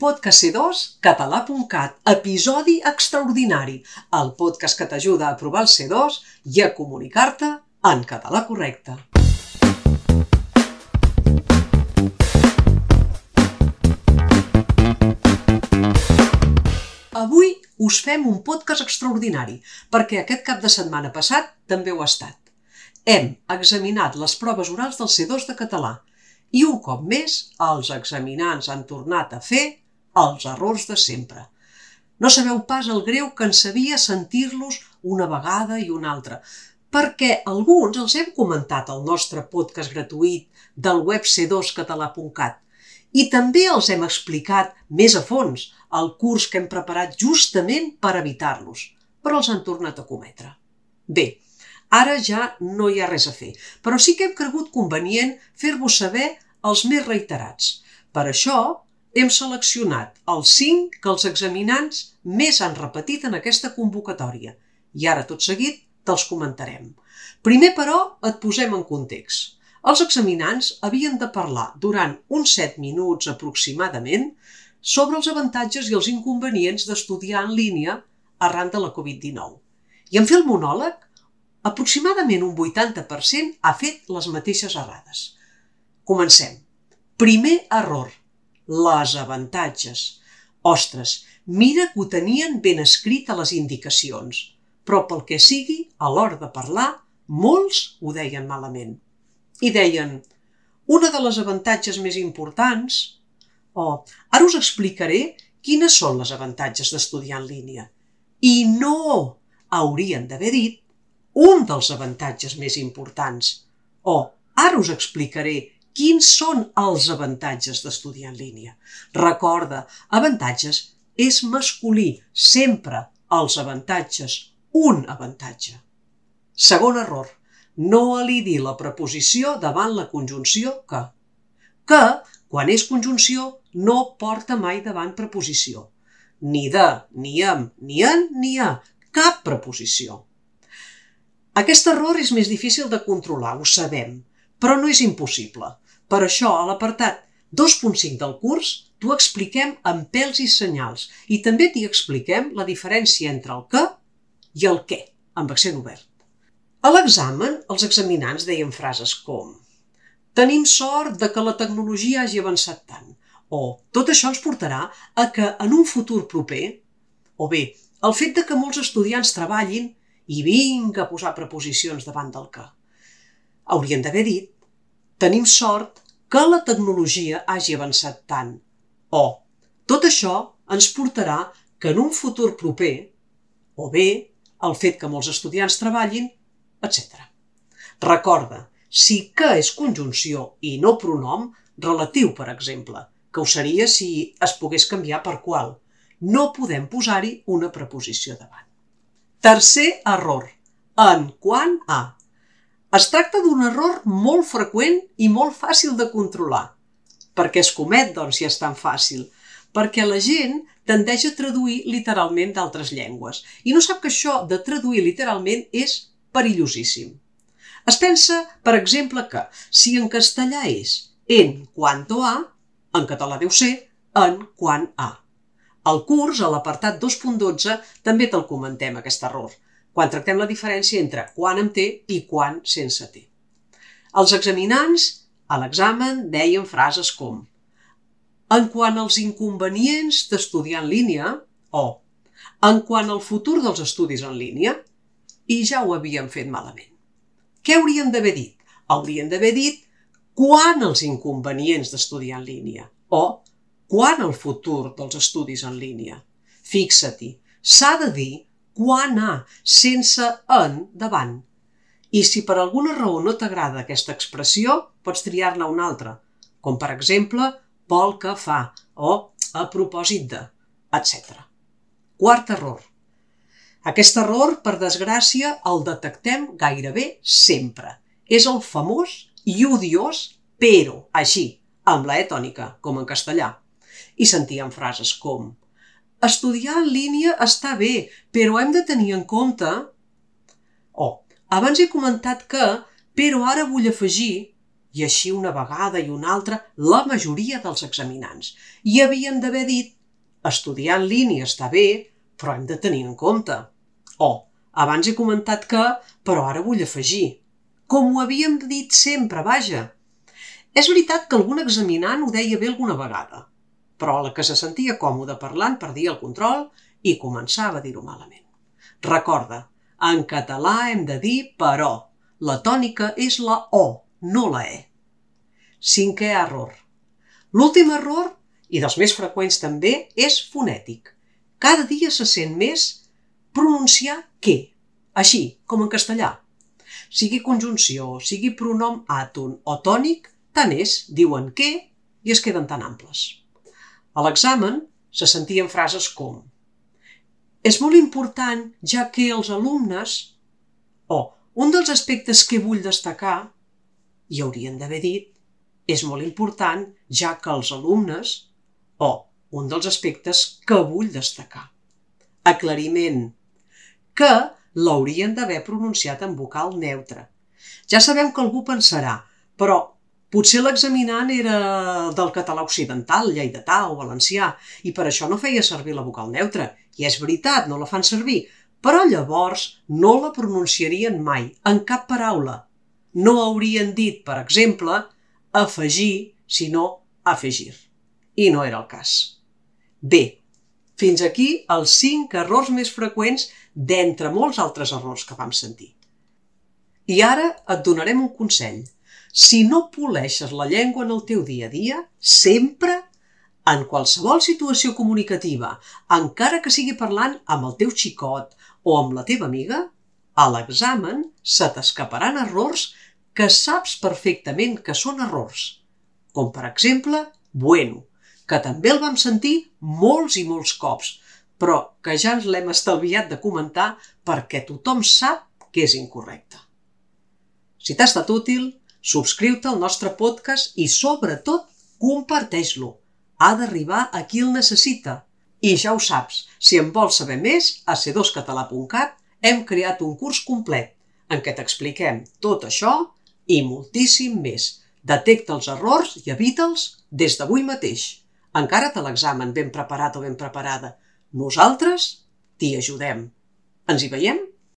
Podcast C2, català.cat, episodi extraordinari, el podcast que t'ajuda a provar el C2 i a comunicar-te en català correcte. Avui us fem un podcast extraordinari, perquè aquest cap de setmana passat també ho ha estat. Hem examinat les proves orals del C2 de català i un cop més els examinants han tornat a fer els errors de sempre. No sabeu pas el greu que ens sabia sentir-los una vegada i una altra, perquè alguns els hem comentat al nostre podcast gratuït del web c2català.cat i també els hem explicat més a fons el curs que hem preparat justament per evitar-los, però els han tornat a cometre. Bé, ara ja no hi ha res a fer, però sí que hem cregut convenient fer-vos saber els més reiterats. Per això hem seleccionat els 5 que els examinants més han repetit en aquesta convocatòria i ara tot seguit te'ls comentarem. Primer, però, et posem en context. Els examinants havien de parlar durant uns 7 minuts aproximadament sobre els avantatges i els inconvenients d'estudiar en línia arran de la Covid-19. I en fer el monòleg, aproximadament un 80% ha fet les mateixes errades. Comencem. Primer error les avantatges. Ostres, mira que ho tenien ben escrit a les indicacions, però pel que sigui, a l'hora de parlar, molts ho deien malament. I deien, una de les avantatges més importants... O, oh, ara us explicaré quines són les avantatges d'estudiar en línia. I no haurien d'haver dit un dels avantatges més importants. O, oh, ara us explicaré Quins són els avantatges d'estudiar en línia? Recorda, avantatges és masculí, sempre els avantatges, un avantatge. Segon error, no elidi la preposició davant la conjunció que. Que, quan és conjunció, no porta mai davant preposició. Ni de, ni amb, ni en, ni a. Cap preposició. Aquest error és més difícil de controlar, ho sabem, però no és impossible. Per això, a l'apartat 2.5 del curs, t'ho expliquem amb pèls i senyals i també t'hi expliquem la diferència entre el que i el què, amb accent obert. A l'examen, els examinants deien frases com Tenim sort de que la tecnologia hagi avançat tant, o tot això ens portarà a que en un futur proper, o bé, el fet de que molts estudiants treballin i vinga a posar preposicions davant del que. Haurien d'haver dit tenim sort que la tecnologia hagi avançat tant. O, tot això ens portarà que en un futur proper, o bé el fet que molts estudiants treballin, etc. Recorda, si que és conjunció i no pronom, relatiu, per exemple, que ho seria si es pogués canviar per qual. No podem posar-hi una preposició davant. Tercer error. En quant a. Es tracta d'un error molt freqüent i molt fàcil de controlar. Per què es comet, doncs, si és tan fàcil? Perquè la gent tendeix a traduir literalment d'altres llengües i no sap que això de traduir literalment és perillosíssim. Es pensa, per exemple, que si en castellà és en cuanto a, en català deu ser en quant a. Al curs, a l'apartat 2.12, també te'l comentem, aquest error quan tractem la diferència entre quan amb T i quan sense T. Els examinants a l'examen deien frases com en quant als inconvenients d'estudiar en línia o en quant al futur dels estudis en línia i ja ho havien fet malament. Què haurien d'haver dit? Haurien d'haver dit quan els inconvenients d'estudiar en línia o quan el futur dels estudis en línia. Fixa-t'hi, s'ha de dir quan a, sense en davant. I si per alguna raó no t'agrada aquesta expressió, pots triar-ne una altra, com per exemple vol que fa o a propòsit de, etc. Quart error. Aquest error, per desgràcia, el detectem gairebé sempre. És el famós i odiós però, així, amb la e tònica, com en castellà. I sentíem frases com Estudiar en línia està bé, però hem de tenir en compte... Oh, abans he comentat que, però ara vull afegir I així una vegada i una altra la majoria dels examinants. I havien d'haver dit estudiar en línia està bé, però hem de tenir en compte. Oh, abans he comentat que, però ara vull afegir. Com ho havíem dit sempre, vaja. És veritat que algun examinant ho deia bé alguna vegada, però la que se sentia còmode parlant perdia el control i començava a dir-ho malament. Recorda, en català hem de dir però. La tònica és la O, no la E. Cinquè error. L'últim error, i dels més freqüents també, és fonètic. Cada dia se sent més pronunciar que, així, com en castellà. Sigui conjunció, sigui pronom àton o tònic, tant és, diuen que i es queden tan amples. A l'examen se sentien frases com és molt important, ja que els alumnes... O, un dels aspectes que vull destacar, i haurien d'haver dit, és molt important, ja que els alumnes... O, un dels aspectes que vull destacar. Aclariment. Que l'haurien d'haver pronunciat en vocal neutra. Ja sabem que algú pensarà, però Potser l'examinant era del català occidental, lleidatà o valencià, i per això no feia servir la vocal neutra. I és veritat, no la fan servir, però llavors no la pronunciarien mai, en cap paraula. No haurien dit, per exemple, afegir, sinó afegir. I no era el cas. Bé, fins aquí els cinc errors més freqüents d'entre molts altres errors que vam sentir. I ara et donarem un consell – si no poleixes la llengua en el teu dia a dia, sempre, en qualsevol situació comunicativa, encara que sigui parlant amb el teu xicot o amb la teva amiga, a l'examen se t'escaparan errors que saps perfectament que són errors. Com per exemple, bueno, que també el vam sentir molts i molts cops, però que ja ens l'hem estalviat de comentar perquè tothom sap que és incorrecte. Si t'ha estat útil, Subscriu-te al nostre podcast i, sobretot, comparteix-lo. Ha d'arribar a qui el necessita. I ja ho saps, si en vols saber més, a c2català.cat hem creat un curs complet en què t'expliquem tot això i moltíssim més. Detecta els errors i evita'ls des d'avui mateix. Encara te l'examen ben preparat o ben preparada. Nosaltres t'hi ajudem. Ens hi veiem?